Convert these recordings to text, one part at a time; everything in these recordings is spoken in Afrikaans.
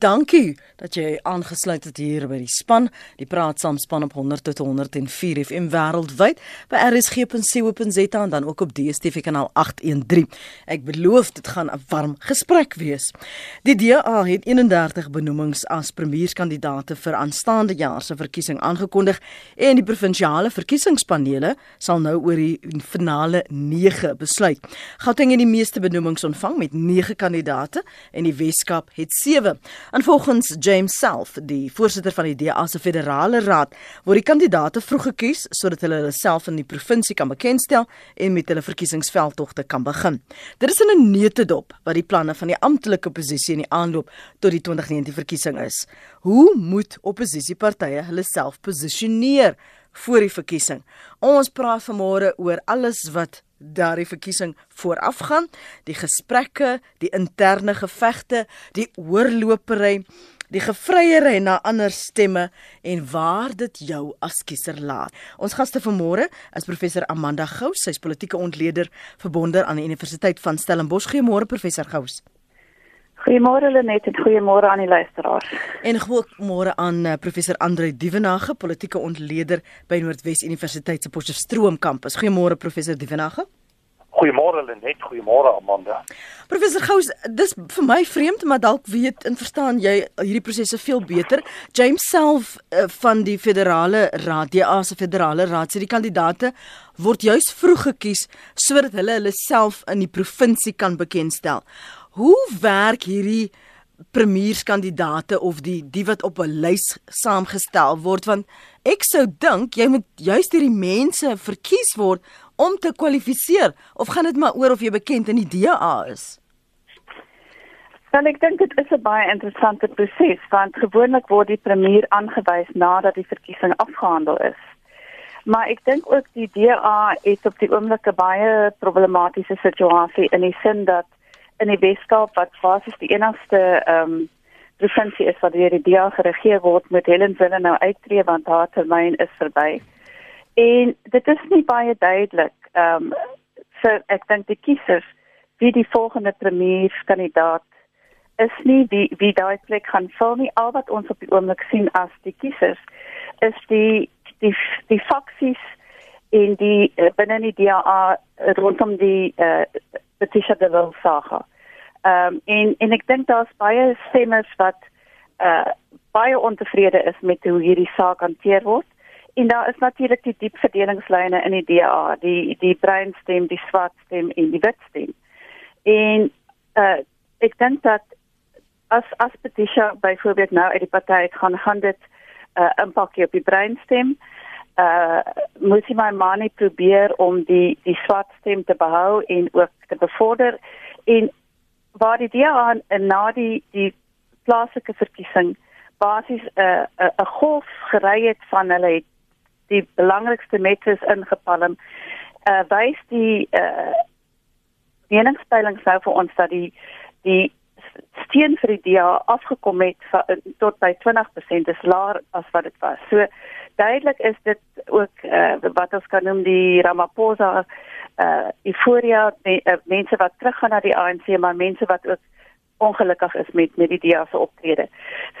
Dankie dat jy aangesluit het hier by die span. Die praat saam span op 100 tot 104 FM wêreldwyd by rsg.co.za en dan ook op DStv kanaal 813. Ek beloof dit gaan 'n warm gesprek wees. Die DA het 31 benoemings as premierskandidaate vir aanstaande jaar se verkiesing aangekondig en die provinsiale verkiesingspanele sal nou oor die finale 9 besluit. Gauteng het die meeste benoemings ontvang met 9 kandidaate en die Weskaap het 7. En volgens James Self, die voorsitter van die DA se federale raad, word die kandidaate vroeg gekies sodat hulle hulle self in die provinsie kan bekendstel en met hulle verkiesingsveldtogte kan begin. Dit is in 'n neutedop wat die planne van die amptelike oppositie in die aanloop tot die 2019 verkiesing is. Hoe moet oppositiepartye hulle self posisioneer voor die verkiesing? Ons praat vanmôre oor alles wat daardie verkiesing voorafgaan, die gesprekke, die interne gevegte, die oorlopery, die gevryery na ander stemme en waar dit jou as kiezer laat. Ons gaste vanmôre is professor Amanda Gous, sy's politieke ontleder verbonde aan die Universiteit van Stellenbosch. Goeiemôre professor Gous. Goeiemôre Lenet en goeiemôre aan die luisteraars. En goeiemôre aan uh, professor Andre Dievenage, politieke ontleder by Noordwes Universiteit se Potchefstroom kampus. Goeiemôre professor Dievenage. Goeiemôre Lenet, goeiemôre Amanda. Professor Gous, dis vir my vreemd, maar dalk weet en verstaan jy hierdie prosesse veel beter. James self uh, van die Federale Raad, die ASA Federale Raad, sê die kandidaate word juis vroeg gekies sodat hulle hulle self in die provinsie kan bekendstel. Hoe werk hierdie premierskandidaate of die die wat op 'n lys saamgestel word want ek sou dink jy moet juist hierdie mense verkies word om te kwalifiseer of gaan dit maar oor of jy bekend in die DA is? Dan ek dink dit is 'n baie interessante proses want gewoonlik word die premier aangewys nadat die verkiesing afgehandel is. Maar ek dink ook die DA het op die oomblik 'n baie problematiese situasie in die sin dat in die Weskaap wat basies die enigste ehm um, provinsie is wat deur die DA geregeer word met Helen Zille nou uittreë want haar termyn is verby. En dit is nie baie duidelik ehm um, so ek dink die kiesers wie die volgende premierskandidaat is nie wie wie daai plek gaan vul nie al wat ons op die oomblik sien as die kiesers is die die die faksies in die uh, binne die DA rondom die uh, Patricia de Lille saga. Ehm um, en en ek dink daar's baie stemmers wat uh baie ontevrede is met hoe hierdie saak hanteer word. En daar is natuurlik die diep verdelingslyne in die DA, die die bruin stem, die swart stem en die wit stem. En uh ek dink dat as as Patricia byvoorbeeld nou uit die party gaan gaan dit uh impak op die bruin stem uh moet jy my manie probeer om die die swart stem te behou en ook te bevorder en waar die DA na die die plaaslike verkiesing basies 'n uh, 'n uh, 'n golf gery het van hulle het die belangrikste metres ingepalm uh wys die uh meningspeilings nou vir ons dat die die steen vir die DA afgekom het va, tot by 20% is laer as wat dit was. So duidelik is dit ook uh, wat ons kan noem die Ramaphosa uh euforia me, uh, mense wat teruggaan na die ANC maar mense wat ook ongelukkig is met met die DA se optrede.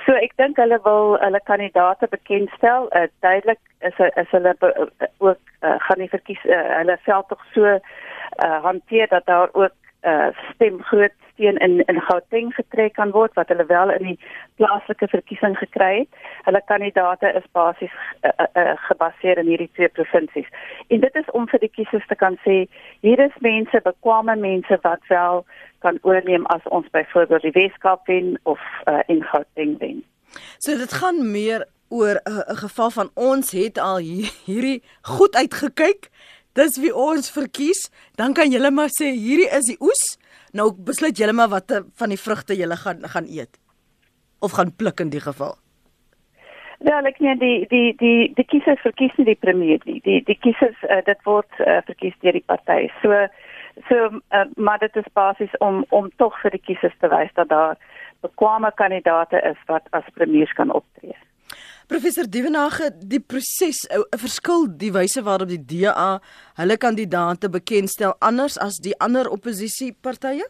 So ek dink hulle wil hulle kandidaate bekendstel. Uh, duidelik is is hulle be, uh, ook uh, gaan nie verkies uh, hulle self tog so uh, hanteer dat daar ook uh, stem groot steen in in Gauteng getrek kan word wat hulle wel in die plaaslike verkiesing gekry het. Hulle kandidaate is basies uh, uh, gebaseer in hierdie twee provinsies. En dit is om vir die kiesers te kan sê hier is mense, bekwame mense wat wel kan oorneem as ons byvoorbeeld die Weskaap wen of uh, in Gauteng wen. So dit gaan meer oor 'n uh, geval van ons het al hierdie goed uitgekyk. Dis wie ons verkies, dan kan julle maar sê hierdie is die oes Nou besluit julle maar watter van die vrugte julle gaan gaan eet of gaan pluk in die geval. Ja, ek nee die die die die kiesers verkies nie die premier nie. Die die kiesers uh, dit word uh, verkies deur die party. So so uh, maar dit is basies om om tog vir die kiesers te wys dat daar bekwame kandidaate is wat as premiers kan optree. Professor Dievenage, die proses 'n verskil die wyse waarop die DA hulle kandidaate bekendstel anders as die ander oppositiepartye?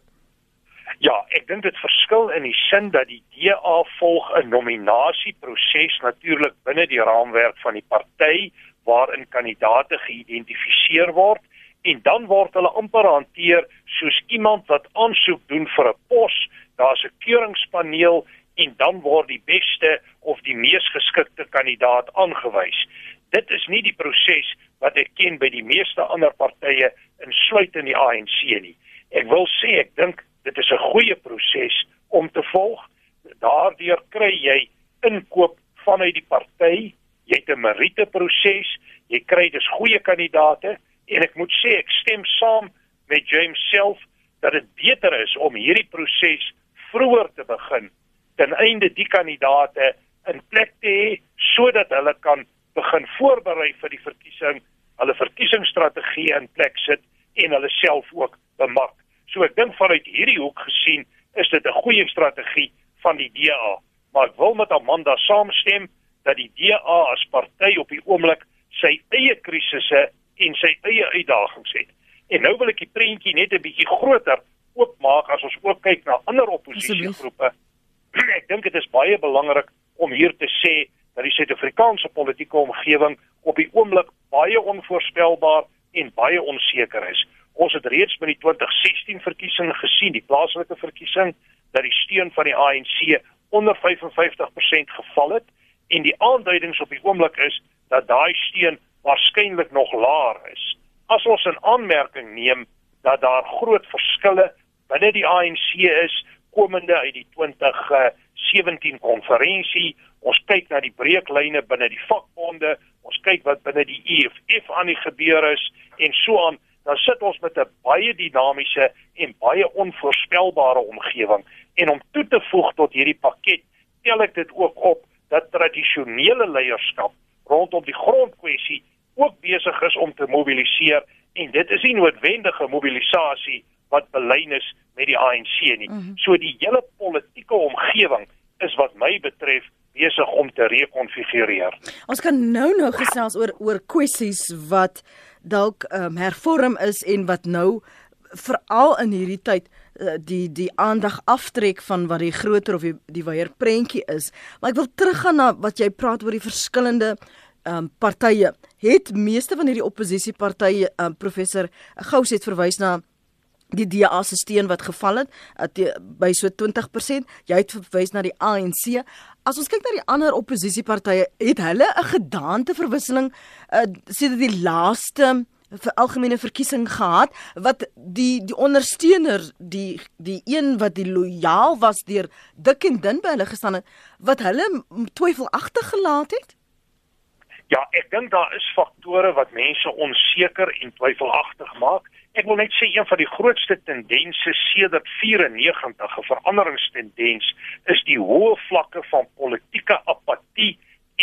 Ja, ek dink dit verskil in die sin dat die DA volg 'n nominasieproses natuurlik binne die raamwerk van die party waarin kandidaate geïdentifiseer word en dan word hulle amper hanteer soos iemand wat aansoek doen vir 'n pos, daar's 'n keuringspaneel en dan word die beste of die mees geskikte kandidaat aangewys. Dit is nie die proses wat ek ken by die meeste ander partye insluitend die ANC nie. Ek wil sê ek dink dit is 'n goeie proses om te volg. Daardeur kry jy inkoop vanuit die party, jy het 'n meriete proses, jy kry dus goeie kandidate en ek moet sê ek stem saam met James self dat dit beter is om hierdie proses vroeër te begin ten einde die kandidate in plek te hê sodat hulle kan begin voorberei vir die verkiesing, hulle verkiesingsstrategie in plek sit en hulle self ook bemark. So ek dink vanuit hierdie hoek gesien is dit 'n goeie strategie van die DA, maar ek wil met Amanda saamstem dat die DA as party op die oomblik sy eie krisisse en sy eie uitdagings het. En nou wil ek die prentjie net 'n bietjie groter oopmaak as ons ook kyk na ander oppositiegroepe. ek dink dit is baie belangrik om hier te sê dat die Suid-Afrikaanse politieke omgewing op die oomblik baie onvoorspelbaar en baie onseker is. Ons het reeds by die 2016 verkiesing gesien, die plaaslike verkiesing, dat die steun van die ANC onder 55% geval het en die aanduidings op die oomblik is dat daai steun waarskynlik nog laer is. As ons 'n aanmerking neem dat daar groot verskille binne die ANC is komende uit die 2017 konferensie, ons kyk na die breeklyne binne die vakbonde, ons kyk wat binne die EFF aan die gebeur is en so aan. Dan sit ons met 'n baie dinamiese en baie onvoorspelbare omgewing. En om toe te voeg tot hierdie pakket tel ek dit ook op dat tradisionele leierskap rondom die grondkwessie ook besig is om te mobiliseer. En dit is nie noodwendige mobilisasie wat belyn is met die ANC nie. Mm -hmm. So die hele politieke omgewing is wat my betref besig om te rekonfigureer. Ons kan nou nou gesels oor oor kwessies wat dalk um, hervorm is en wat nou veral in hierdie tyd uh, die die aandag aftrek van wat die groter of die die wyeer prentjie is. Maar ek wil teruggaan na wat jy praat oor die verskillende ehm um, partye. Het meeste van hierdie oppositiepartye um, professor Gous het verwys na die DA se steun wat geval het at, die, by so 20%. Jy het verwys na die ANC. As ons kyk na die ander oppositiepartye, het hulle 'n gedaanteverwisseling uh, sedert die laaste vir algemene verkiesing gehad wat die die ondersteuner die die een wat die lojaal was deur dik en dun by hulle gestaan het wat hulle twyfelagtig gelaat het Ja, ek dink daar is faktore wat mense onseker en twyfelagtig maak. Ek wil net sê een van die grootste tendense sedert 94 'n veranderingstendens is die hoë vlakke van politieke apatie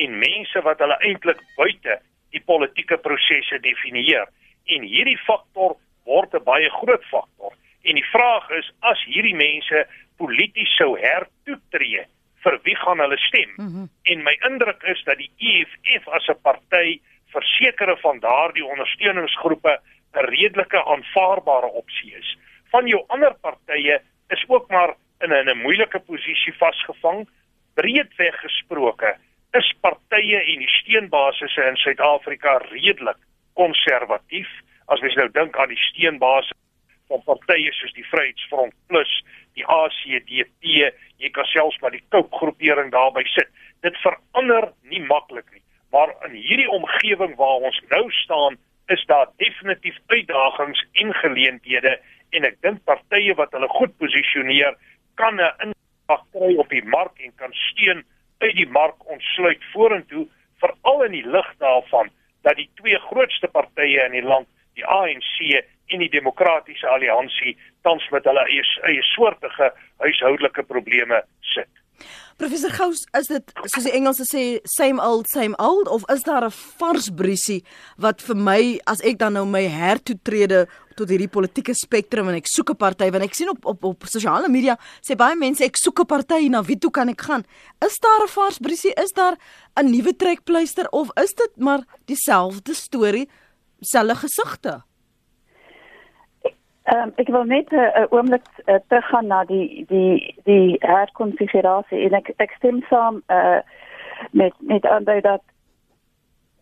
en mense wat hulle eintlik buite die politieke prosesse definieer. En hierdie faktor word 'n baie groot faktor. En die vraag is as hierdie mense polities sou hertoetree, vir wie gaan hulle stem? Mm -hmm. En my indruk is dat die EFF as 'n party versekerde van daardie ondersteuningsgroepe 'n redelike aanvaarbare opsie is. Van jou ander partye is ook maar in 'n moeilike posisie vasgevang. Breedweg gesproke is partye en die steunbasisse in Suid-Afrika redelik konservatief. As mens nou dink aan die steunbasis van partye soos die Vryheidsfront Plus, die ACDP, jy kan selfs maar die Coke groepering daarby sit. Dit verander nie maklik nie, maar in hierdie omgewing waar ons nou staan, is daar definitief uitdagings en geleenthede en ek dink partye wat hulle goed posisioneer kan 'n impak kry op die mark en kan steun uit die mark ontsluit vorentoe veral in die lig daarvan dat die twee grootste partye in die land die ANC en die Demokratiese Alliansie tans met hulle eie, eie soortige huishoudelike probleme sit. Professor Gous, is dit soos die Engelse sê same old same old of is daar 'n vars briesie wat vir my as ek dan nou my hertoetrede tot hierdie politieke spektrum en ek soek 'n party want ek sien op op op sosiale media sê baie mense ek soek 'n party na wie toe kan ek gaan? Is daar 'n vars briesie? Is daar 'n nuwe trekpleister of is dit maar dieselfde storie, selfe gesigte? Ehm um, ek wil net 'n uh, oomblik uh, teruggaan na die die die herkonfigurasie en ek ek stem saam uh, met met ander dat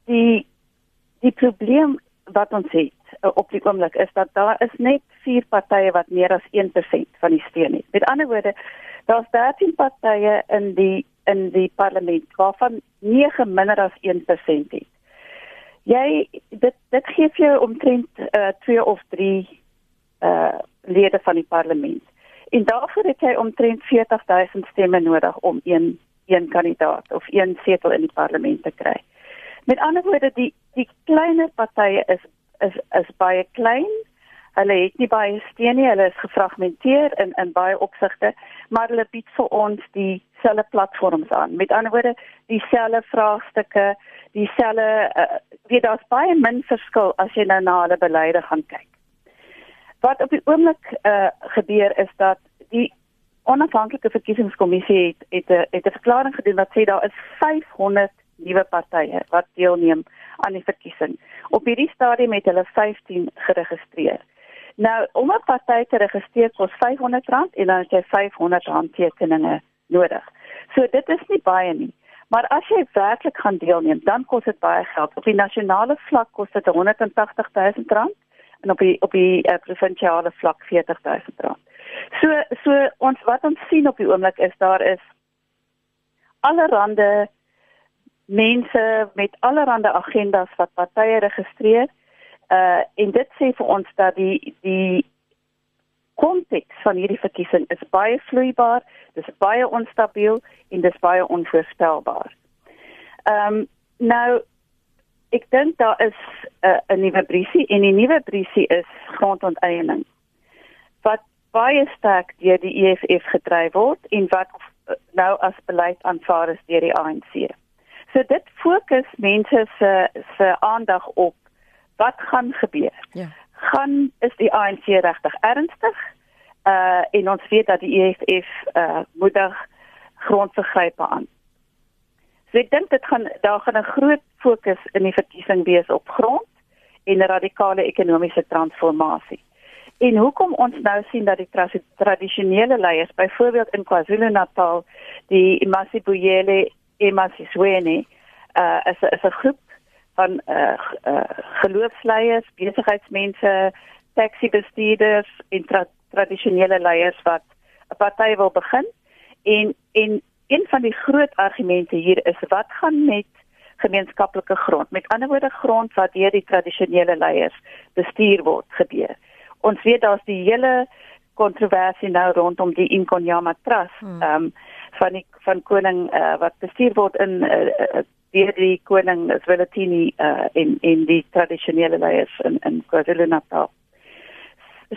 die die probleem wat ons het uh, op die oomblik is dat daar is net vier partye wat meer as 1% van die steun het. Met ander woorde, daar's 13 partye in die in die parlement waarvan 9 minder as 1% het. Jy dit dit gee vir jou omtrent uh, 2 of 3 uh lede van die parlement. En daarvoor het hy omtrent 40000 stemme nodig om een een kandidaat of een setel in die parlement te kry. Met ander woorde die die kleiner partye is is is baie klein. Hulle het nie baie steun nie. Hulle is gefragmenteer in in baie opsigte, maar hulle bied vir ons dieselfde platforms aan. Met ander woorde, dieselfde vraagstukke, dieselfde uh, weet daar's baie min verskil as jy nou na hulle beleide gaan kyk. Wat op die oomblik uh, gebeur is dat die onafhanklike verkiesingskommissie het het 'n het 'n verklaring gedoen wat sê daar is 500 nuwe partye wat deelneem aan die verkiesing. Op hierdie stadium het hulle 15 geregistreer. Nou, om 'n party te registreer kos R500 en dan het jy R500 handtekeninge nodig. So dit is nie baie nie. Maar as jy werklik gaan deelneem, dan kos dit baie geld. Op die nasionale vlak kos dit R180 000 en op die op die uh, provinsiale vlak R40000. So so ons wat ons sien op die oomblik is daar is allerhande mense met allerhande agendas wat partye registreer. Uh en dit sê vir ons dat die die konteks van hierdie verkiesing is baie vloeibaar, dis baie onstabiel en dis baie onvoorspelbaar. Ehm um, nou ek dink daar is 'n uh, nuwe briesie en die nuwe briesie is grondonteiening wat baie sterk deur die EFF gedryf word en wat nou as beleid aanvaar is deur die ANC. So dit fokus mense se se aandag op wat gaan gebeur. Ja. Gaan is die ANC regtig ernstig? Uh en ons weet dat die EFF uh moedig grondvergrype aan. So ek dink dit gaan daar gaan 'n groot fokus in die verkiesing wees op grond en 'n radikale ekonomiese transformasie. En hoekom ons nou sien dat die tra tradisionele leiers, byvoorbeeld in KwaZulu-Natal, die Masibuyele Emasiswene, uh as as 'n groep van uh, uh geloofsleiers, besigheidsmense, taxi-bestuurders en tra tradisionele leiers wat 'n party wil begin en en een van die groot argumente hier is wat gaan met gemeenskaplike grond. Met ander woorde grond wat deur die tradisionele leiers bestuur word gebeur. Ons weet daar's die hele kontroversie nou rondom die Inkonyama Trust hmm. um, van die van koning uh, wat bestuur word in uh, deur die koning Zwelithini uh, in in die tradisionele leiers in in KwaZulu-Natal.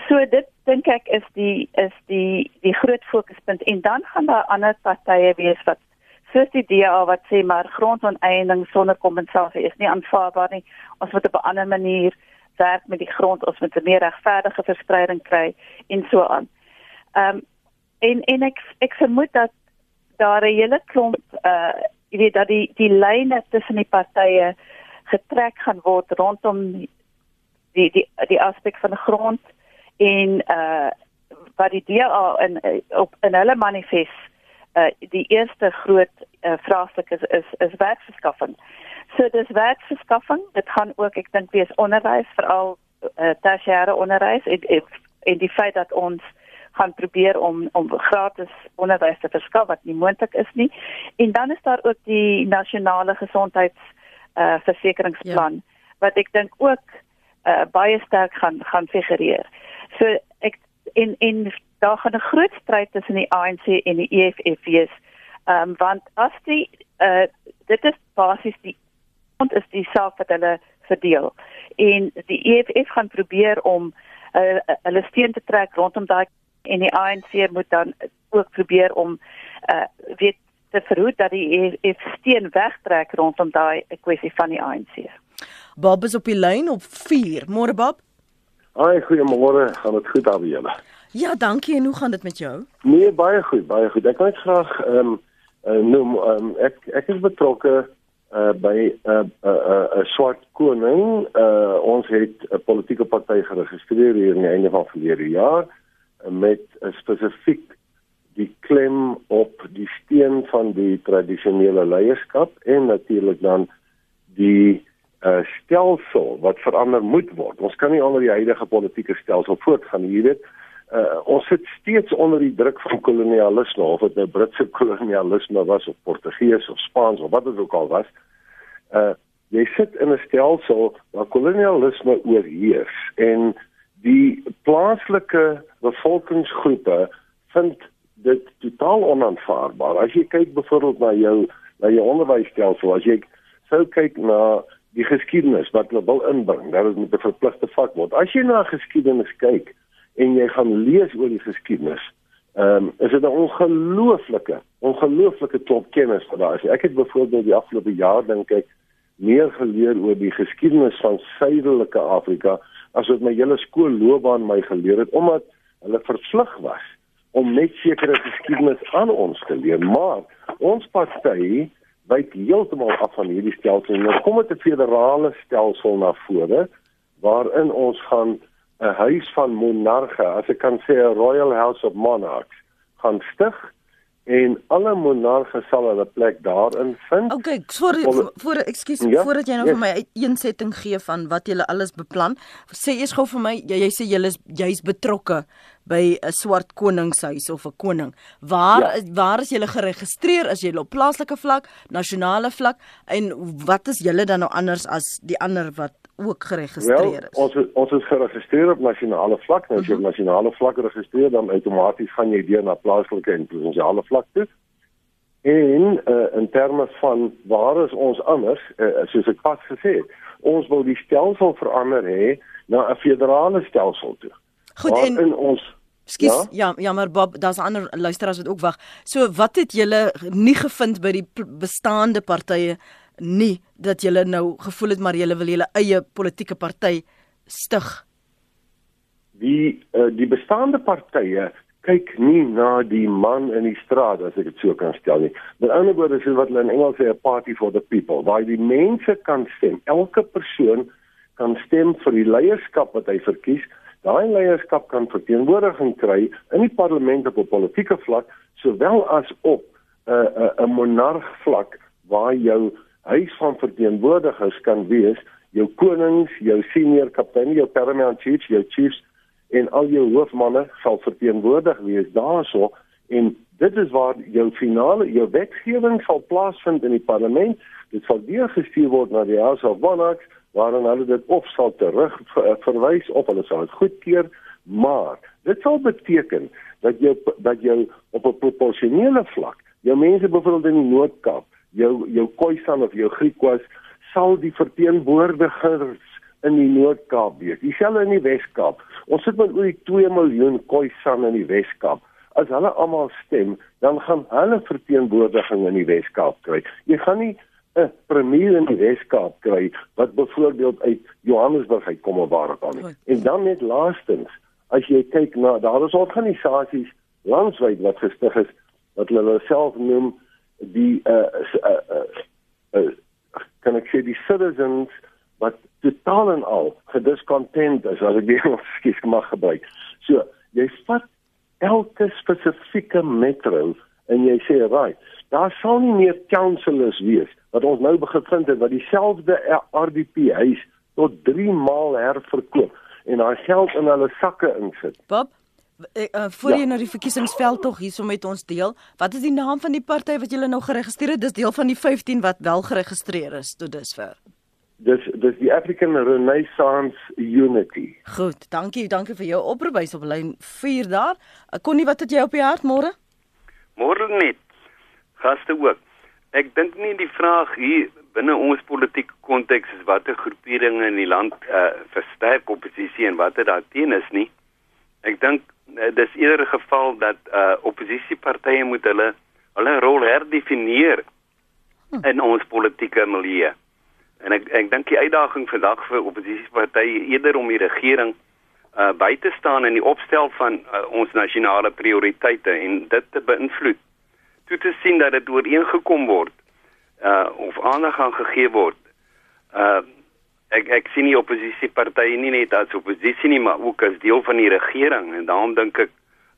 So dit dink ek is die is die die groot fokuspunt en dan gaan daar ander partye wees wat soos die DA wat sê maar grondonteiening sonder kompensasie is nie aanvaarbaar nie. Ons moet op 'n ander manier werk met die grond, ons moet 'n meer regverdige verspreiding kry en so aan. Ehm um, en en ek ek vermoed dat daar 'n hele klomp uh jy weet dat die die lyne tussen die partye getrek gaan word rondom die die die aspek van grond en uh wat die DA in op in hulle manifest uh die eerste groot uh, vraagstuk is is is werkverskaffing. So dis werkverskaffing, dit gaan ook ek dink wees onderwys veral uh, tersiêre onderwys en, en die feit dat ons gaan probeer om om gratis onderwys te verskaf wat nie moontlik is nie. En dan is daar ook die nasionale gesondheids uh versekeringsplan ja. wat ek dink ook uh baie sterk gaan gaan figureer. So ek en en daar gaan 'n groot stryd tussen die ANC en die EFF wees. Ehm um, want as die uh dit is basies die ont is die saak wat hulle verdeel. En die EFF gaan probeer om uh, hulle steun te trek rondom daai en die ANC moet dan ook probeer om uh weet te verhoed dat die EFF steun wegtrek rondom daai kwessie van die ANC. Bob is op die lyn op 4. Môre Bob. Haai, goeiemôre. Gaan dit goed daar by julle? Ja, dankie. En hoe gaan dit met jou? Nee, baie goed, baie goed. Ek wil net graag ehm um, uh, noem ehm um, ek ek is betrokke uh by 'n uh, 'n uh, 'n uh, swart koning. Uh ons het 'n politieke party geregistreer hier in die einde van verlede jaar uh, met 'n spesifiek die klem op die steen van die tradisionele leierskap en natuurlik dan die uh stelsel wat verander moet word. Ons kan nie onder die huidige politieke stelsel voortgaan, jy weet. Uh ons sit steeds onder die druk van kolonialisme of dit nou Britse kolonialisme was of Portugees of Spaans of wat dit ook al was. Uh jy sit in 'n stelsel waar kolonialisme oorheers en die plaaslike bevolkingsgroepe vind dit totaal onaanvaarbaar. As jy kyk byvoorbeeld na jou na jou onderwysstelsel, as jy sou kyk na die geskiedenis wat hulle wil inbring, dat dit met 'n verpligte vak word. As jy na geskiedenis kyk en jy gaan lees oor die geskiedenis, ehm um, is dit 'n ongelooflike, ongelooflike klop kennis wat daar is. Ek het byvoorbeeld die afgelope jaar dink ek meer geleer oor die geskiedenis van suidelike Afrika as wat my hele skoolloopbaan my geleer het omdat hulle vervlug was om net sekere geskiedenis aan ons te leer. Maar ons party wyk heeltemal af van hierdie stelsel en nou kom dit 'n federale stelsel na vore waarin ons gaan 'n huis van monarge, as ek kan sê 'n royal house of monarchs, gaan stig en alle monarge sal hulle plek daarin vind. Okay, sorry voor ekskuus ja? voordat jy nou yes. vir my 'n eensetting gee van wat jy alles beplan. Sê eers gou vir my, jy, jy sê jy is jy's betrokke by 'n swart koningshuis of 'n koning. Waar ja. waar is julle geregistreer? Is julle op plaaslike vlak, nasionale vlak en wat is julle dan nou anders as die ander wat ook geregistreer is? Wel, ons ons is geregistreer op nasionale vlak. Nou as jy op mhm. nasionale vlak registreer, dan outomaties gaan jy deur na plaaslike en provinsiale vlak toe. En uh, in terme van waar is ons anders, uh, soos ek pas gesê het, ons wil die stelsel verander hê na 'n federale stelsel toe. Goed en ons Skus, ja? ja, ja, maar Bob, daar's ander luisteraars wat ook wag. So wat het julle nie gevind by die bestaande partye nie dat julle nou gevoel het maar julle wil julle eie politieke party stig? Die uh, die bestaande partye kyk nie na die man in die straat as ek dit so kan stel nie. Met ander woorde is wat hulle in Engels sê 'n party for the people, waar die mense kan stem. Elke persoon kan stem vir die leierskap wat hy verkies daai leierskap kan verteenwoordiging kry in die parlement op 'n politieke vlak sowel as op 'n uh, 'n uh, 'n monarg vlak waar jou huis van verteenwoordigers kan wees jou konings, jou senior kaptein, jou paramount chiefs, jou chiefs en al jou hoofmanne sal verteenwoordig wees daarso. En dit is waar jou finale jou wetgewing sal plaasvind in die parlement. Dit sal weer gestuur word na die House of Monarchs waarin hulle dit of sal terug verwys of hulle sal dit goedkeur, maar dit sal beteken dat jy dat jy op 'n proporsionele vlak, jou mense byvoorbeeld in die Noord-Kaap, jou jou Khoisan of jou Griekwas sal die verteenwoordigers in die Noord-Kaap wees. Dieselfde in die Wes-Kaap. Ons sit met oor die 2 miljoen Khoisan in die Wes-Kaap. As hulle almal stem, dan gaan hulle verteenwoordiging in die Wes-Kaap kry. Jy gaan nie 'n premier in die Weskaap kry wat byvoorbeeld uit Johannesburg uitkom of waar ook al nie. En dan net laastens, as jy kyk na daar is organisasies landwyd wat gestig is wat hulle self noem die uh, uh, uh, uh kan ek sê die citizens wat totaal en al gediscontent is as ek die Engels mag gebruik. So, jy vat elke spesifieke metro en jy sê, "Right, daar sal nie meer councillors wees wat ons nou begin vind het wat dieselfde RDP huis tot 3 maal herverkoop en daai geld in hulle sakke insit. Bob Uh, voor ja. jy nou die verkiesingsveld tog hierso met ons deel, wat is die naam van die party wat julle nou geregistreer het? Dis deel van die 15 wat wel geregistreer is tot dusver. Dis dis die African Renaissance Unity. Goed, dankie, dankie vir jou oproepwys op lyn 4 daar. Konnie, wat het jy op die hart môre? Môre net. Gaste ook. Ek dink nie die vraag hier binne ons politieke konteks is watter groeperinge in die land uh, versterk oppositie en watter daarteen is nie. Ek dink uh, dis eerder 'n geval dat uh, oppositiepartye moet hulle hulle rol herdefinieer hm. in ons politieke milieu. En ek ek dink die uitdaging vandag vir oppositiepartye eerder om die regering uh, by te staan in die opstel van uh, ons nasionale prioriteite en dit te beïnvloed toe te sien dat dit ooreengekom word uh of aandag gaan gegee word. Uh ek ek sien nie oppositiepartye nie net as oppositie nie, maar ook as deel van die regering en daarom dink ek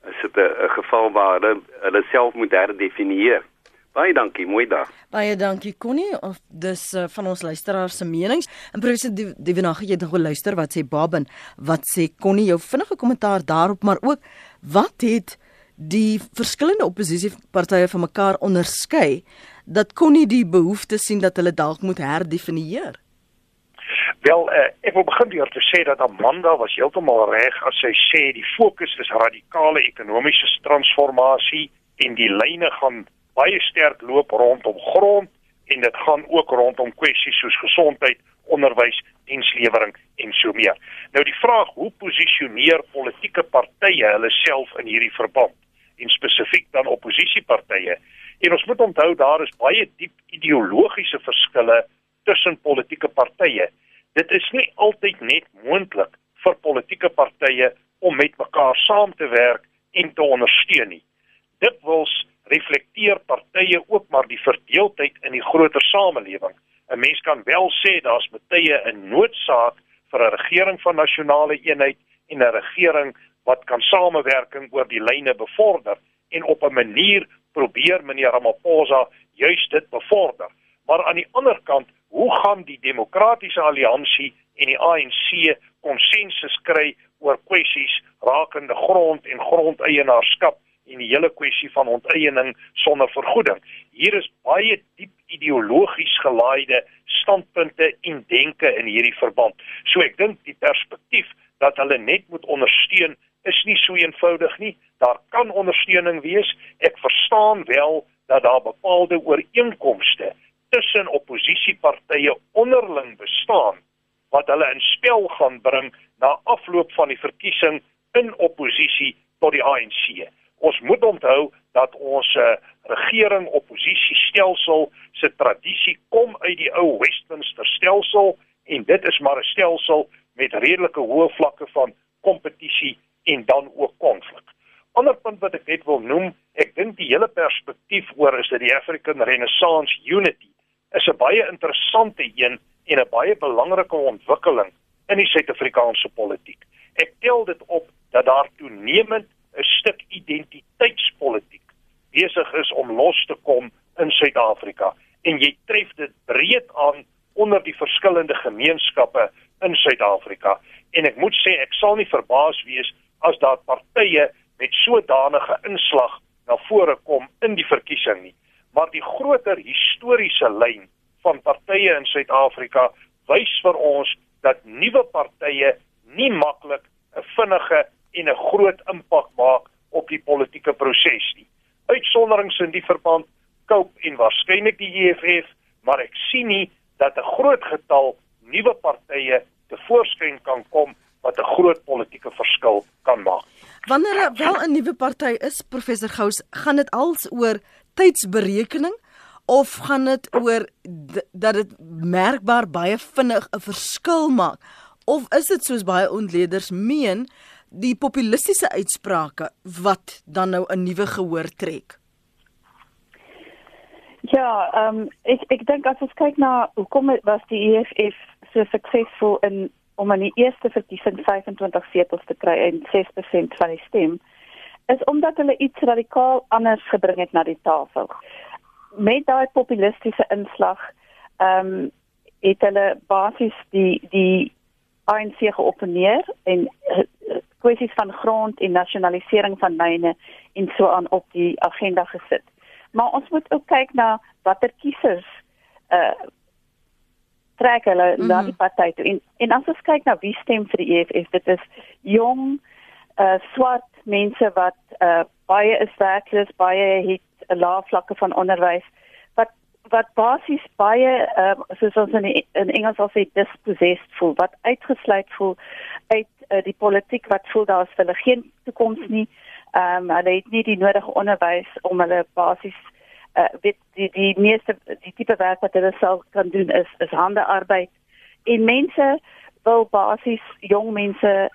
is dit 'n geval waar hulle hulle self moet herdefinieer. Baie dankie, mooi dag. Baie dankie Connie of dis uh, van ons luisteraars se menings. En professor Divenage het nog geluister wat sê Baben, wat sê Connie jou vinnige kommentaar daarop, maar ook wat het die verskillende oppositiepartye van mekaar onderskei dat Connie die behoefte sien dat hulle dalk moet herdefinieer. Wel, uh, ek wil begin deur te sê dat Amanda was heeltemal reg as sy sê die fokus is radikale ekonomiese transformasie en die lyne gaan baie sterk loop rondom grond en dit gaan ook rondom kwessies soos gesondheid, onderwys, dienslewering en so meer. Nou die vraag, hoe posisioneer politieke partye hulle self in hierdie verband en spesifiek dan oppositiepartye? En ons moet onthou daar is baie diep ideologiese verskille tussen politieke partye dit is nie altyd net moontlik vir politieke partye om met mekaar saam te werk en te ondersteun nie. Dit wils reflekteer partye ook maar die verdeeldheid in die groter samelewing. 'n Mens kan wel sê daar's baie 'n noodsaak vir 'n regering van nasionale eenheid en 'n regering wat kan samewerking oor die lyne bevorder en op 'n manier probeer meneer Ramaphosa juis dit bevorder. Maar aan die ander kant hoe gaan die demokratiese alliansie en die ANC konsensus kry oor kwessies rakende grond en grondeienaarskap en die hele kwessie van onteiening sonder vergoeding. Hier is baie diep ideologies gelaaide standpunte en denke in hierdie verband. So ek dink die perspektief dat hulle net moet ondersteun is nie so eenvoudig nie. Daar kan ondersteuning wees. Ek verstaan wel dat daar bepaalde ooreenkomste tussen oppositiepartye onderling bestaan wat hulle in spel gaan bring na afloop van die verkiesing in oppositie tot die ANC. Ons moet onthou dat ons uh, regering oppositie stelsel se tradisie kom uit die ou Westminster stelsel en dit is maar 'n stelsel met redelike hoë vlakke van kompetisie en dan ook konflik. Ander punt wat ek net wil noem, ek dink die hele perspektief oor is dat die African Renaissance Unity is 'n baie interessante een en 'n baie belangrike ontwikkeling in die Suid-Afrikaanse politiek. Ek tel dit op dat daar toenemend 'n stuk identiteitspolitiek besig is om los te kom in Suid-Afrika en jy tref dit breed aan onder die verskillende gemeenskappe in Suid-Afrika en ek moet sê ek sal nie verbaas wees as daar partye met sodanige inslag na vore kom in die verkiesing nie maar die groter historiese lyn van partye in Suid-Afrika wys vir ons dat nuwe partye nie maklik 'n vinnige en 'n groot impak maak op die politieke proses nie. Uitsonderings in die verband Cope en waarskynlik die EFF, maar ek sien nie dat 'n groot getal nuwe partye te voorskyn kan kom wat 'n groot politieke verskil kan maak. Wanneer wel 'n nuwe party is, professor Gous, gaan dit als oor tydsberekening of gaan dit oor dat dit merkbaar baie vinnig 'n verskil maak of is dit soos baie ontleeders meen die populistiese uitsprake wat dan nou 'n nuwe gehoor trek Ja, ehm um, ek ek dink as ons kyk na hoekom was die EFF so suksesvol in om aan die eerste verkiesing 25 setels te kry en 6% van die stem is omdat hulle iets radikaal anders gebring het na die tafel. Met daai populistiese inslag, ehm um, het hulle basies die die ANC geopeneer en uh, kwessies van grond en nasionalisering van myne en so aan op die agenda gesit. Maar ons moet ook kyk na watter kiesers uh trek hulle mm -hmm. na die party toe. En en as ons kyk na wie stem vir die EFF, dit is jong uh swart mense wat uh baie is werkloos, baie het 'n lae vlakke van onderwys wat wat basies baie uh soos ons in die, in Engels al sê dispossessed voel, wat uitgesluit voel uit uh, die politiek wat voel daar is vir hulle geen toekoms nie. Ehm um, hulle het nie die nodige onderwys om hulle basies uh weet die die meeste die tipe werk wat hulle sal kan doen is is handearbeid. En mense wil basies jong mense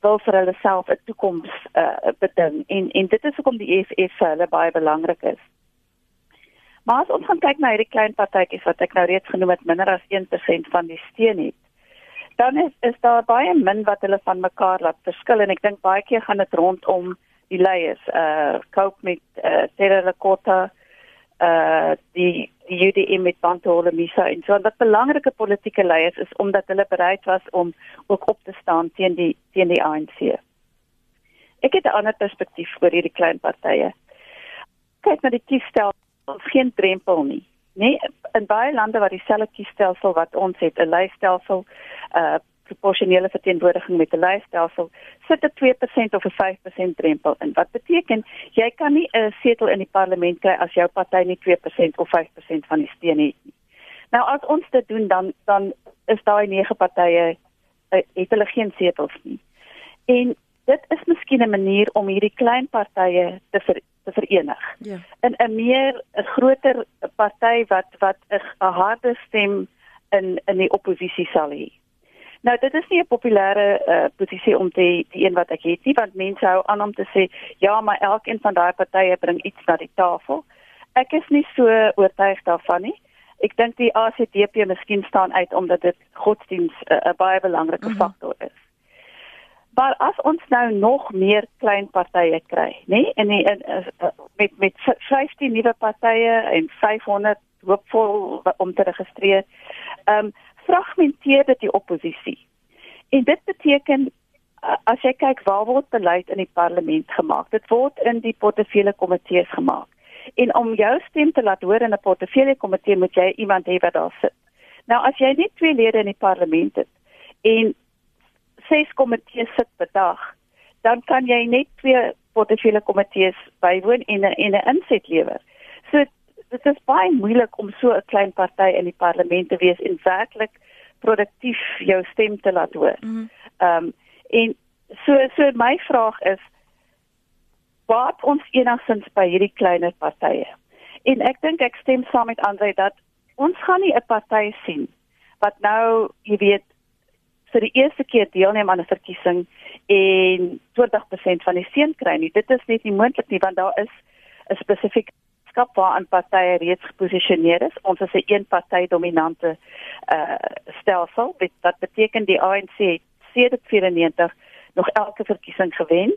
wil vir hulle self 'n toekoms uh, beding en en dit is hoekom die EFF vir hulle baie belangrik is. Maar as ons gaan kyk na hierdie klein partytjies wat ek nou reeds genoem het, minder as 1% van die steun het, dan is is daar baie min wat hulle van mekaar laat verskil en ek dink baie keer gaan dit rondom die leiers, uh Cope met uh Terra Lakota, uh die UDM met Bantole Misa en so 'n belangrike politieke leiers is omdat hulle bereid was om ook op te staan teen die teen die ANC. Ek het 'n ander perspektief oor hierdie klein partye. Kyk na die kiesstelsel, geen drempel nie. Nee, in baie lande waar dieselfde kiesstelsel wat ons het, 'n lysstelsel, uh proporsionele verteenwoordiging met 'n lysstelsel, sit 'n 2% of 'n 5% drempel in. Wat beteken jy kan nie 'n setel in die parlement kry as jou party nie 2% of 5% van die steun het nie. Nou as ons dit doen dan dan is daai nege partye uh, het hulle geen setels nie. En dit is miskien 'n manier om hierdie klein partye te ver, te verenig. Ja. In 'n meer 'n groter party wat wat 'n harde stem in in die oppositie sal hê. Nou dit is nie 'n populêre uh, posisie om te die een wat ek het nie want mense hou aan om te sê ja, maar elkeen van daai partye bring iets na die tafel. Ek is nie so oortuig daarvan nie. Ek dink die ACDP miskien staan uit omdat dit godsdiens eh, 'n uh, baie belangrike mm -hmm. faktor is. Maar as ons nou nog meer klein partye kry, nê, nee, en die, in, uh, met met 15 nuwe partye en 500 hoopvol om te registreer, ehm um, fragmenteer dit die oppositie. En dit beteken as jy kyk waar word beleid in die parlement gemaak, dit word in die portefeulje komitees gemaak. En om jou stem te laat hoor in 'n portefeulje komitee moet jy iemand hê wat daar sit. Nou as jy net twee lede in die parlement het en ses komitees sit per dag, dan kan jy net twee portefeulje komitees bywoon en 'n en 'n inset lewer. So dit is baie moeilik om so 'n klein party in die parlement te wees en werklik produktief jou stem te laat hoor. Mhm. Ehm mm um, en so so my vraag is wat ons enigstens by hierdie kleiner partye. En ek dink ek stem saam met Andre dat ons gaan nie 'n party sien wat nou, jy weet, vir die eerste keer deelneem aan 'n verkiesing en 20% van die steun kry nie. Dit is net nie moontlik nie want daar is 'n spesifieke skap waar 'n party reeds geposisioneer is. Ons is 'n een party dominante uh stelsel. Dit wat beteken die ANC het sedert 94 nog elke verkiesing gewen.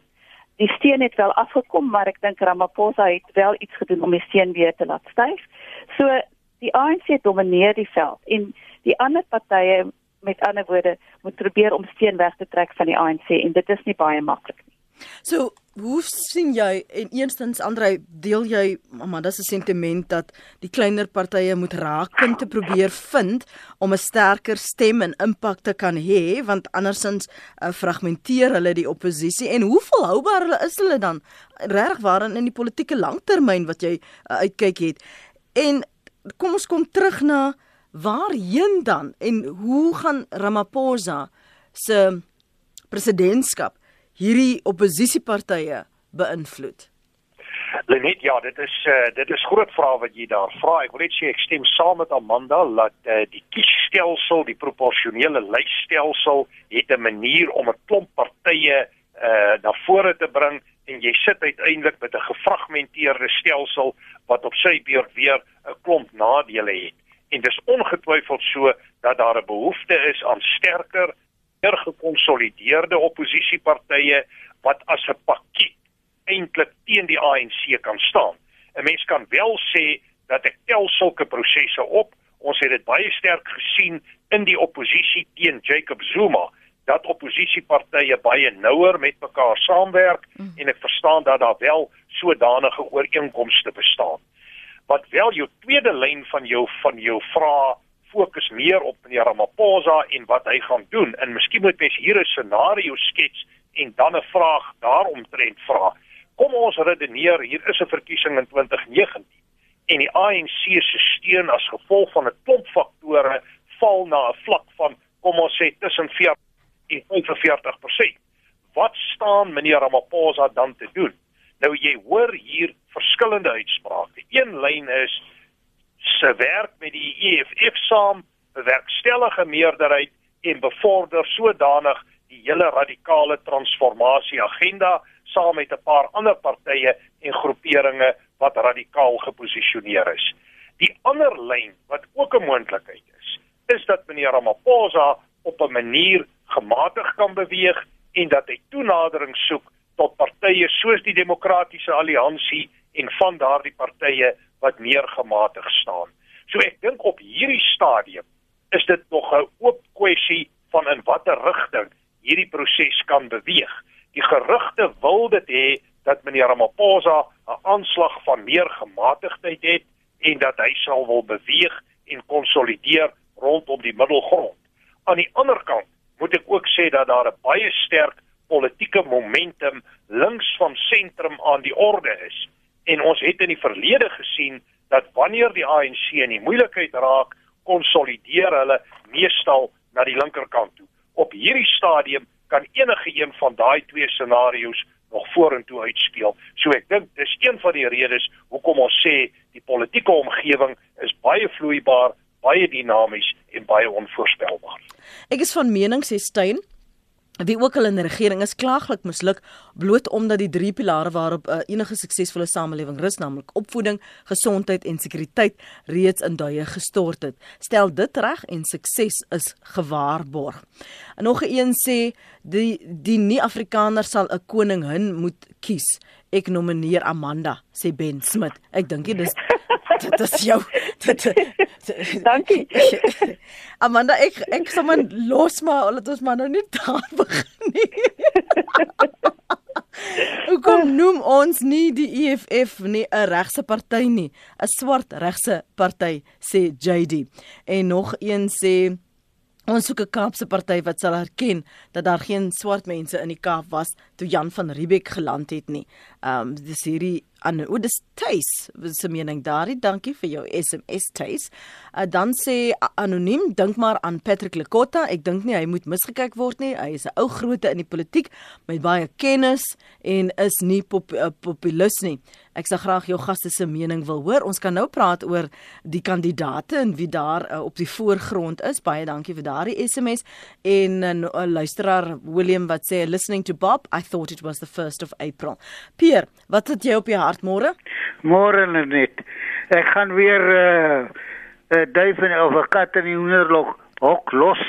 Die steun het wel afgekom, maar ek dink Ramaphosa het wel iets gedoen om die steun weer te laat styg. So die ANC domineer die veld en die ander partye met ander woorde moet probeer om steun weg te trek van die ANC en dit is nie baie maklik. So, hoe sien jy en eerstens Andre, deel jy maar dis 'n sentiment dat die kleiner partye moet raakpunte probeer vind om 'n sterker stem en impak te kan hê want andersins uh, fragmenteer hulle die oppositie. En hoe volhoubaar is hulle dan? Regtig waarin in die politieke langtermyn wat jy uh, uitkyk het. En kom ons kom terug na waarheen dan? En hoe gaan Ramaphosa se presidentskap hierdie oppositiepartye beïnvloed? Lenet, ja, dit is uh, dit is groot vrae wat jy daar vra. Ek wil net sê ek stem saam met Amanda dat uh, die kiesstelsel, die proporsionele lysstelsel het 'n manier om 'n klomp partye uh na vore te bring en jy sit uiteindelik met 'n gefragmenteerde stelsel wat op sy beurt weer 'n klomp nadele het en dis ongetwyfeld so dat daar 'n behoefte is aan sterker, meer gekonsolideerde oppositiepartye wat as 'n pakket eintlik teen die ANC kan staan. 'n Mens kan wel sê dat ek tel sulke prosesse op. Ons het dit baie sterk gesien in die oppositie teen Jacob Zuma dat oppositiepartye baie nouer met mekaar saamwerk mm. en ek verstaan dat daar wel sodanige ooreenkomste bestaan wat wel jou tweede lyn van jou van jou vrae fokus meer op meneer Ramaphosa en wat hy gaan doen. En miskien moet mens hier 'n scenario skets en dan 'n vraag daaromtrent vra. Kom ons redeneer, hier is 'n verkiesing in 2019 en die ANC se steun as gevolg van 'n klomp faktore val na 'n vlak van kom ons sê tussen 40 en 45%. Wat staan meneer Ramaphosa dan te doen? Nou jy hoor hier verskillende uitsprake. Een lyn is se werk met die EFF saam bewerkstellige meerderheid en bevorder sodanig die hele radikale transformasie agenda saam met 'n paar ander partye en groeperinge wat radikaal geposisioneer is. Die ander lyn wat ook 'n moontlikheid is, is dat meneer Ramaphosa op 'n manier gematig kan beweeg en dat hy toenadering soek tot partye soos die Demokratiese Alliansie en van daardie partye wat meer gematig staan. So ek dink op hierdie stadium is dit nog 'n oop kwessie van in watter rigting hierdie proses kan beweeg. Die gerugte wil dit hê dat meneer Ramaphosa 'n aanslag van meer gematigdheid het en dat hy sal wil beweeg en konsolideer rondom die middelgrond. Aan die ander kant moet ek ook sê dat daar 'n baie sterk politieke momentum links van sentrum aan die orde is. En ons het in die verlede gesien dat wanneer die ANC in die moeilikheid raak, konsolideer hulle meestal na die linkerkant toe. Op hierdie stadium kan enige een van daai twee scenario's nog vorentoe uitspeel. So ek dink dis een van die redes hoekom ons sê die politieke omgewing is baie vloeibaar, baie dinamies en baie onvoorspelbaar. Ek is van mening sê Steyn Wie ook al in die regering is klaaglik misluk bloot omdat die drie pilare waarop 'n uh, enige suksesvolle samelewing rus, naamlik opvoeding, gesondheid en sekuriteit, reeds in duie gestort het. Stel dit reg en sukses is gewaarborg. En nog 'n een sê die die nie-Afrikaner sal 'n koning hin moet kies. Ek nomineer Amanda, sê Ben Smit. Ek dink dis dit is jou dit, Dankie. Amanda ek ek sommer los maar laat ons maar nou nie daar begin nie. Hoekom noem ons nie die EFF nie 'n regse party nie, 'n swart regse party sê JD. En nog een sê Ons soek 'n Kaapse party wat sal erken dat daar geen swart mense in die Kaap was toe Jan van Riebeeck geland het nie. Ehm um, dis hierdie aan o dis tuis se mening daardie dankie vir jou SMS tuis. Uh, dan sê anoniem dink maar aan Patrick Lekotta ek dink nie hy moet misgekyk word nie. Hy is 'n ou groote in die politiek met baie kennis en is nie pop, uh, populus nie. Ek sal graag jou gaste se mening wil hoor. Ons kan nou praat oor die kandidate en wie daar uh, op die voorgrond is. Baie dankie vir daardie SMS en 'n uh, luisteraar William wat sê listening to Bob I thought it was the 1st of April. Pierre wat het jy op jou môre? Môre net. Ek gaan weer eh uh, uh, duif of 'n kat in die hoenderlok hok los.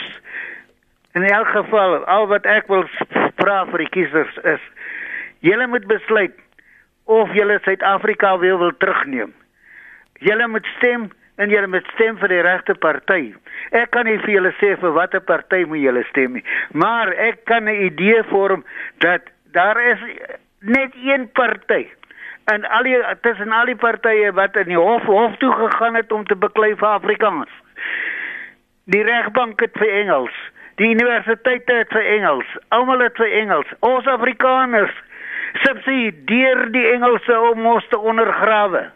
In elk geval, al wat ek wil vra vir die kiesers is julle moet besluit of julle Suid-Afrika wil wil terugneem. Julle moet stem en julle moet stem vir die regte party. Ek kan nie vir julle sê vir watter party moet julle stem nie, maar ek kan 'n idee vorm dat daar is net een party en al die tussen al die partye wat in die hof hof toe gegaan het om te beklei vir Afrikaans. Die regbank het vir Engels, die universiteite het vir Engels, almal het vir Engels. Ons Afrikaners subsidieer die Engelse om ons te ondergrawe.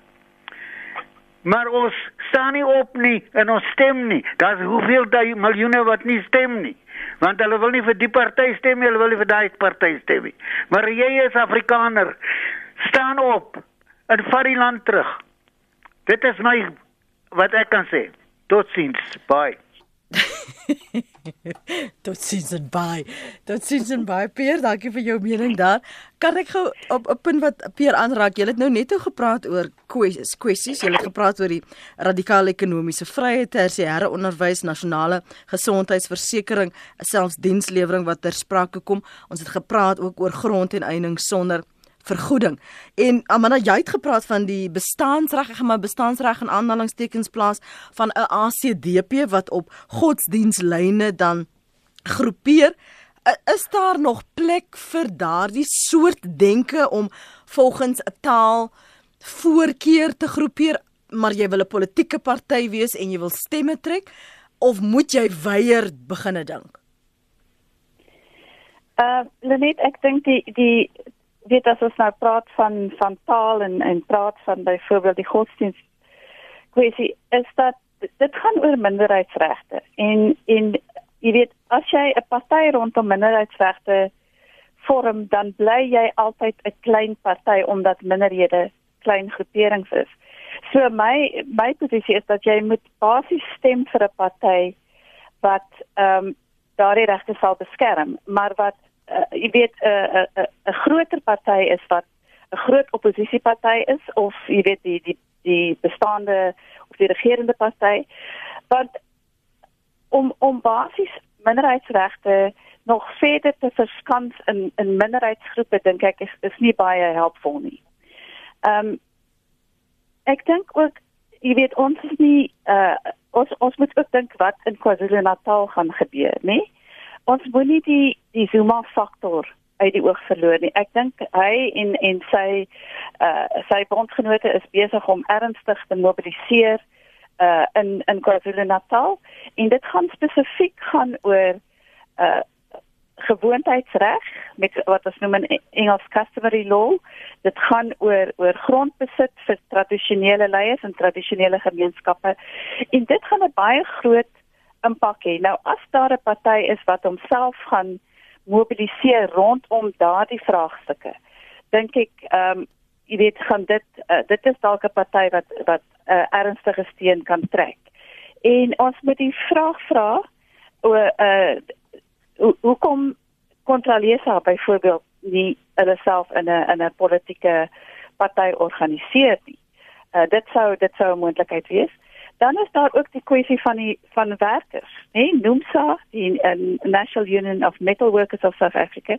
Maar ons staan nie op nie en ons stem nie. Daar's hoeveel daai miljoene wat nie stem nie. Want hulle wil nie vir die party stem nie, hulle wil nie vir daai party stem nie. Maar jy is Afrikaner staan op en vat die land terug. Dit is my wat ek kan sê. Totsiens. Bye. Totsiens en bye. Totsiens en bye. Peer, dankie vir jou mening daar. Kan ek gou op 'n punt wat Peer aanraak? Jy het nou net gepraat oor kwessies, kwessies. Jy het gepraat oor die radikale ekonomiese vryheid, tersiêre onderwys, nasionale gesondheidsversekering, selfs dienslewering wat ter sprake kom. Ons het gepraat ook oor grond en eiening sonder vergoeding. En Amanda, jy het gepraat van die bestaansreg, ek gaan maar bestaansreg in aanhalingstekens plaas van 'n ACDP wat op godsdienstlyne dan groepeer. Is daar nog plek vir daardie soort denke om volgens 'n taal voorkeur te groepeer, maar jy wil 'n politieke party wees en jy wil stemme trek of moet jy weier beginne dink? Uh Lenet, ek dink die die weet as ons nou praat van van taal en en praat van byvoorbeeld die godsdienst kwessie is dat dit gaan oor minderheidsregte en en jy weet as jy 'n party rondom minderheidsregte vorm dan bly jy altyd 'n klein party omdat minderhede klein groeperings is. So my my posisie is dat jy moet basies stem vir 'n party wat ehm um, daardie regte sal beskerm, maar wat uh, jy weet 'n uh, 'n uh, 'n groter party is wat 'n groot oppositieparty is of jy weet die die die bestaande of die regerende party. Want om om basies minderheidsregte nog verder te verskans in in minderheidsgroepe dink ek is is nie baie helpvol nie. Ehm um, ek dink ook jy weet ons is nie uh ons ons moet ook dink wat in KwaZulu-Natal gaan gebeur, nê? Ons moet nie die die Zuma faktor uit die oog verloor nie. Ek dink hy en en sy uh sy bondgenote is besig om ernstig te mobiliseer uh in in KwaZulu-Natal en dit gaan spesifiek gaan oor uh gewoontheidsreg met wat ons noem in Engels customary law. Dit gaan oor oor grondbesit vir tradisionele leiers en tradisionele gemeenskappe. En dit gaan 'n baie groot impak hê. Nou as daar 'n party is wat homself gaan mobiliseer rondom daardie vraagstukke, dink ek ehm um, jy weet gaan dit uh, dit is dalk 'n party wat wat 'n uh, ernstige steen kan trek. En ons moet die vraag vra oor uh hoekom kontralesa byvoorbeeld nie hulle self in 'n in 'n politieke party organiseer nie. Uh, dit sou dit sou 'n moontlikheid wees. Dan is daar ook die kwessie van die van werkers, né? Nee, NUMSA, die uh, National Union of Metal Workers of South Africa,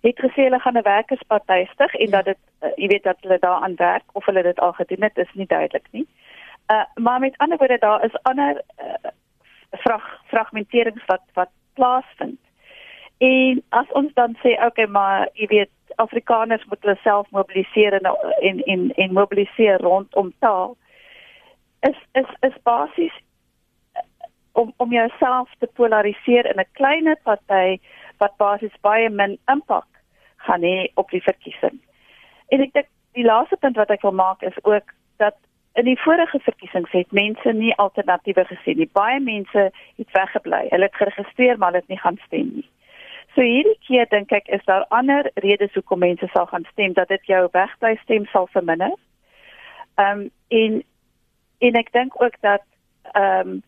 het gesê hulle gaan 'n werkersparty stig en ja. dat dit uh, jy weet dat hulle daaraan werk of hulle dit al gedoen het, is nie duidelik nie. Uh maar met ander woorde daar is ander uh, frag fragmenterings wat wat plaasvind. En as ons dan sê okay, maar jy weet Afrikaners moet hulle self mobiliseer en en en, en mobiliseer rondom taal is is is basies eh, om om jouself te polariseer in 'n kleiner party wat basies baie min impak gaan hê op die verkiesing. En ek dink die laaste punt wat ek wil maak is ook dat in die vorige verkiesings het mense nie alternatiewe gesien nie. Baie mense het weggebly. Hulle het geregistreer maar hulle het nie gaan stem nie. So hierdie keer dink ek is daar ander redes hoekom mense sal gaan stem dat dit jou wegbly stem sal verminder. Ehm um, en en ek dink ook dat ehm um,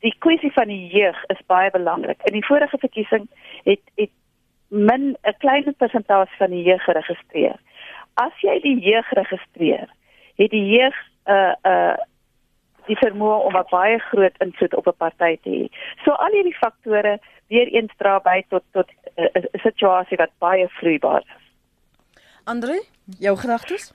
die kwessie van die jeug is baie belangrik. In die vorige verkiesing het het min 'n klein persentasie van die jeug geregistreer. As jy die jeug registreer, het die jeug 'n uh, eh, 'n uh, eh, die vermoë om 'n baie groot invloed op 'n party te hê. So al hierdie faktore weer eens dra by tot tot eh, 'n uh, situasie wat baie vloeibaar is. Andre, jou gedagtes?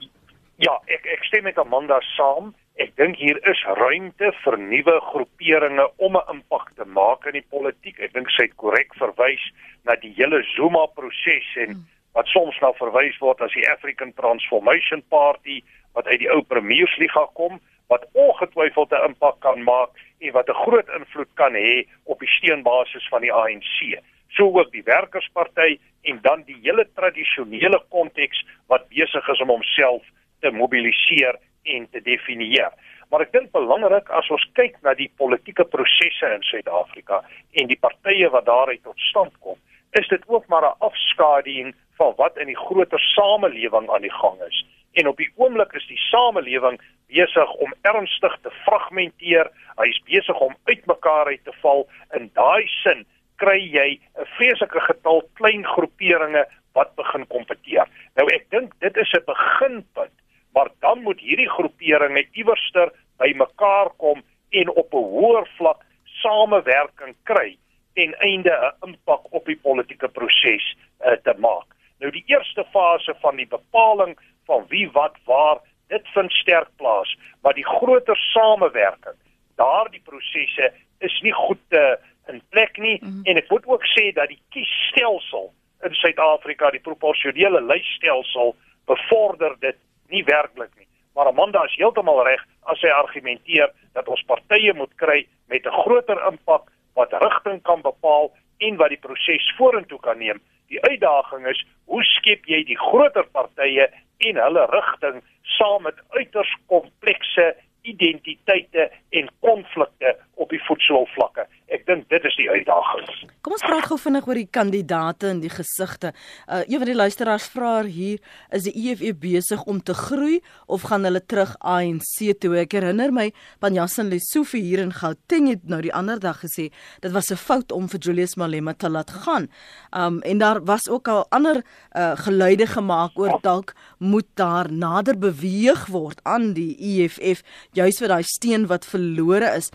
Ja, ek ek stem met Amanda saam. Ek dink hier is ruimte vir nuwe groeperinge om 'n impak te maak in die politiek. Ek dink sy het korrek verwys na die hele Zuma proses en hmm. wat soms nou verwys word as die African Transformation Party wat uit die ou premiersliga kom wat ongetwyfeld 'n impak kan maak en wat 'n groot invloed kan hê op die steunbasis van die ANC. So ook die Werkersparty en dan die hele tradisionele konteks wat besig is om homself te mobiliseer en te definieer. Maar ek dink belangrik as ons kyk na die politieke prosesse in Suid-Afrika en die partye wat daaruit tot stand kom, is dit ook maar 'n afskaduwing van wat in die groter samelewing aan die gang is. En op die oomblik is die samelewing besig om ernstig te fragmenteer. Hy is besig om uitmekaar uit te val. In daai sin kry jy 'n vreeslike getal klein groeperinge wat begin kompeteer. Nou ek dink dit is 'n beginpunt, maar dan moet hierdie groeperinge iewerster bymekaar kom en op 'n hoër vlak samewerking kry ten einde 'n impak op die politieke proses uh, te maak. Nou die eerste fase van die bepaling van wie wat waar dit vind sterk plaas, maar die groter samewerking, daardie prosesse is nie goed te uh, in plek nie mm -hmm. en ek moet ook sê dat die kiesstelsel in Suid-Afrika, die proporsionele lysstelsel bevorder dit nie werklik nie. Maar Amanda is heeltemal reg as sy argumenteer dat ons partye moet kry met 'n groter impak wat rigting kan bepaal en wat die proses vorentoe kan neem. Die uitdaging is hoe skep jy die groter partye en hulle rigting saam met uiters komplekse identiteite en konflikte op die voetsoolvlakke. Ek dink dit is die uitdaging. Kom ons praat gou vinnig oor die kandidate en die gesigte. Uh een van die luisteraars vra hier, is die EFF besig om te groei of gaan hulle terug ANC toe? Ek herinner my Panjasin Lesofie hier in Gauteng het nou die ander dag gesê dit was 'n fout om vir Julius Malema te laat gaan. Um en daar was ook al ander uh geluide gemaak oor dalk moet daar nader beweeg word aan die EFF juis vir daai steen wat verlore is.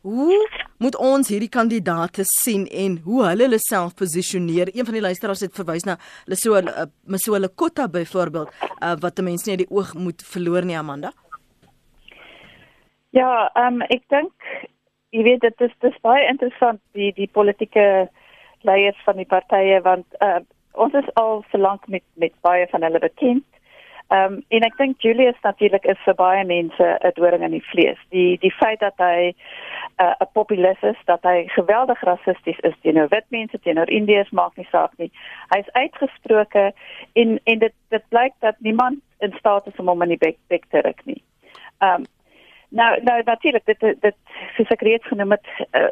Hoe moet ons hierdie kandidate sien en hoe hulle hulle self posisioneer? Een van die luisteraars het verwys na Lesotho uh, Msoele Kotta byvoorbeeld uh, wat mense nie die oog moet verloor nie Amanda. Ja, ehm um, ek dink jy weet dit is dis baie interessant die die politieke leiers van die partye want uh, ons is al so lank met met baie van hulle bekend. Ehm um, en ek dink Julius natuurlik is vir baie mense 'n doring in die vlees. Die die feit dat hy uh, 'n populis is, dat hy geweldig rassisties is teenoor wit mense, teenoor Indiërs maak nie saak nie. Hy is uitgesproke en en dit dit blyk dat niemand in staat is om hom in die bek, bek te ruk nie. Ehm um, nou nou natuurlik dit dit soos ek reeds genoem het, uh,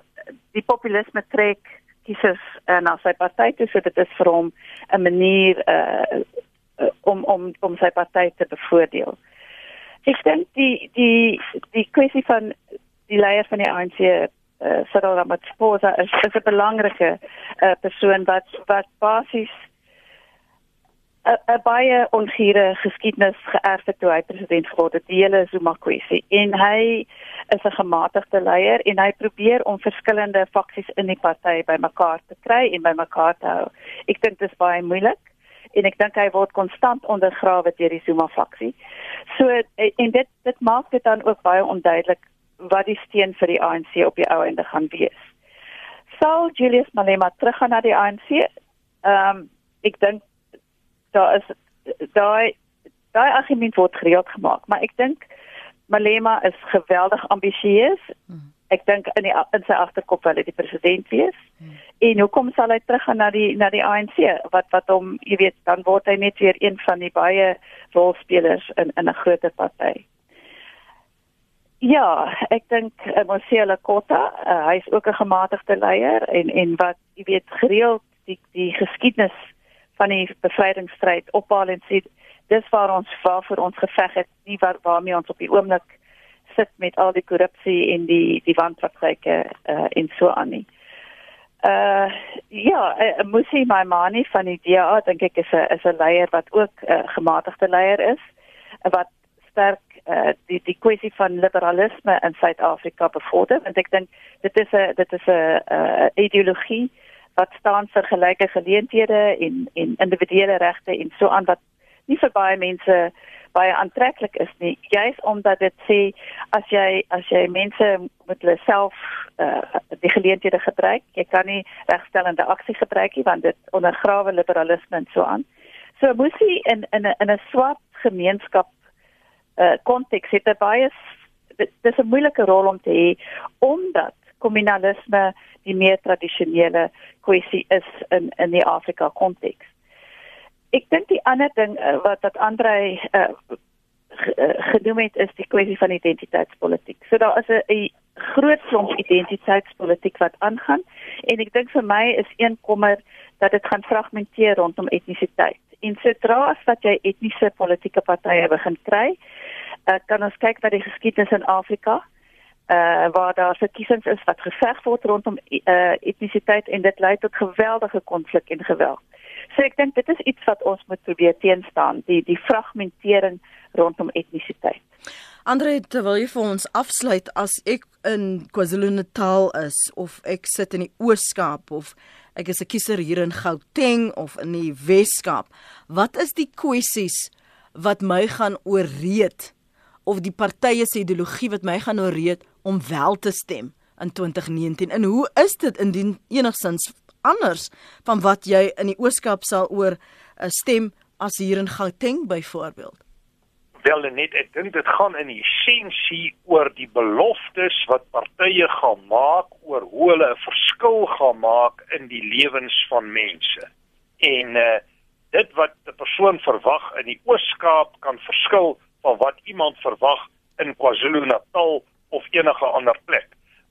die populisme trek kiesers uh, na sy party toe, so dit is vir hom 'n manier uh, uh, om om om sy party te bevoordeel. Ek dink die die die kwessie van die leier van die ANC uh, Cyril Ramaphosa is, is 'n belangrike uh, persoon wat wat basies 'n baie ongure geskiedenis geërf het toe hy president geword het, die hele Zuma kwessie. En hy is 'n gematigde leier en hy probeer om verskillende faksies in die party bymekaar te kry en bymekaar te hou. Ek dink dit is baie moeilik en ek dink hy word konstant ondergrawe deur die Zuma faksie. So en dit dit maak dit dan ook baie onduidelik wat die steen vir die ANC op die ou ende gaan wees. Sal Julius Malema teruggaan na die ANC? Ehm um, ek dink daar is daai daai argument word gereeld gemaak, maar ek dink Malema is geweldig ambisieus. Hmm. Ek dink in die in sy agterkop wil hy die president wees. En hoekom sal hy teruggaan na die na die ANC? Wat wat hom, jy weet, dan word hy net weer een van die baie rolspelers in in 'n groter party. Ja, ek dink uh, Mosela Kota, uh, hy is ook 'n gematigde leier en en wat jy weet gereeld die die geskiedenis van die bevrydingsstryd ophaal en sê dis waar ons waar vir ons geveg het, nie waar waarmee ons op die oomblik sit met al die korrupsie en die die wanpraktyke uh, en so aan nie. Uh ja, uh, Musi Maimani van die DA dink ek is 'n is 'n leier wat ook 'n uh, gematigde leier is wat sterk uh, die die kwessie van liberalisme in Suid-Afrika bevorder want ek dink dit is 'n dit is 'n uh, ideologie wat staan vir gelyke geleenthede en en individuele regte en so aan wat nie vir baie mense baie aantreklik is nie juis omdat dit sê as jy as jy mense met hulle self uh, die geleenthede gebruik jy kan nie regstellende aksie gebruik nie want dit ondergrawe liberalisme en so aan so moes jy in in 'n in 'n swart gemeenskap uh konteks het baie dis 'n moeilike rol om te hê omdat kommunalisme die meer tradisionele kwessie is in in die Afrika konteks. Ek dink die ander ding uh, wat dat Andre uh, genoem het is die kwessie van identiteitspolitiek. So daar is 'n groot klomp identiteitspolitiek wat aangaan en ek dink vir my is een kommer dat dit gaan fragmenteer rondom etnisiteit. En sodra as wat jy etniese politieke partye begin kry, uh, kan ons kyk na die geskiedenis in Afrika uh waar daar verkiesings is wat geveg word rondom uh etnisiteit en dit lei tot geweldige konflik en geweld. So ek dink dit is iets wat ons moet probeer teenstaan, die die fragmentering rondom etnisiteit. Andre, terwyl jy vir ons afsluit as ek in KwaZulu-Natal is of ek sit in die Oos-Kaap of ek is 'n kiezer hier in Gauteng of in die Wes-Kaap, wat is die kwessies wat my gaan ooreed of die partye se ideologie wat my gaan ooreed om wel te stem in 2019 en hoe is dit indien enigsins anders van wat jy in die Ooskaap sal oor uh, stem as hier in Gauteng byvoorbeeld Wel net ek dink dit gaan in essensie oor die beloftes wat partye gaan maak oor hoe hulle 'n verskil gaan maak in die lewens van mense. En uh dit wat 'n persoon verwag in die Ooskaap kan verskil van wat iemand verwag in KwaZulu-Natal of enige ander plek.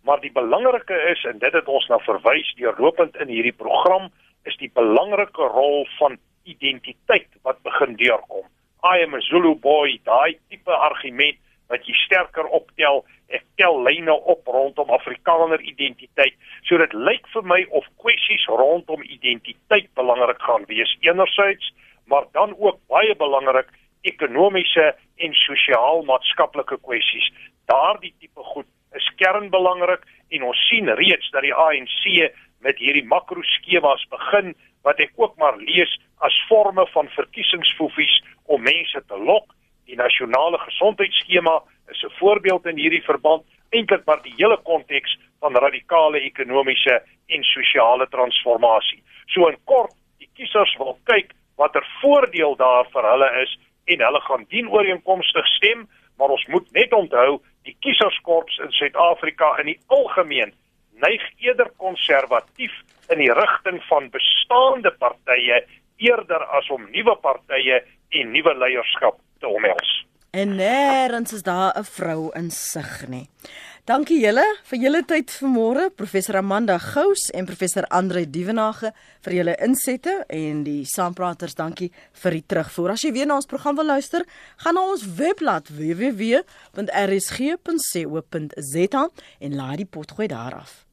Maar die belangrike is en dit het ons na verwys deurlopend in hierdie program is die belangrike rol van identiteit wat begin deurkom. I am a Zulu boy, daai tipe argument wat jy sterker optel, ek tel lyne op rondom Afrikaner identiteit. So dit lyk vir my of kwessies rondom identiteit belangrik gaan wees enerzijds, maar dan ook baie belangrik ekonomiese en sosiaal-maatskaplike kwessies. Daardie tipe goed is kernbelangrik en ons sien reeds dat die ANC met hierdie makro-skemas begin wat ek ook maar lees as forme van verkiesingsfoefies om mense te lok. Die nasionale gesondheidsskema is 'n voorbeeld in hierdie verband, eintlik maar die hele konteks van radikale ekonomiese en sosiale transformasie. So in kort, die kiesers wil kyk watter voordeel daar vir hulle is en hulle gaan dienooreenkomstig stem, maar ons moet net onthou die kieserskorps in Suid-Afrika in die algemeen neig eerder konservatief in die rigting van bestaande partye eerder as om nuwe partye en nuwe leierskap te omhels. En nêrens is daar 'n vrou in sig nie. Dankie julle vir julle tyd vanmôre, professor Amanda Gous en professor Andre Dievenage vir julle insette en die saampraters, dankie vir die terugvoer. As jy weer na ons program wil luister, gaan na ons webblad www.rsg.co.za en laai die potgooi daar af.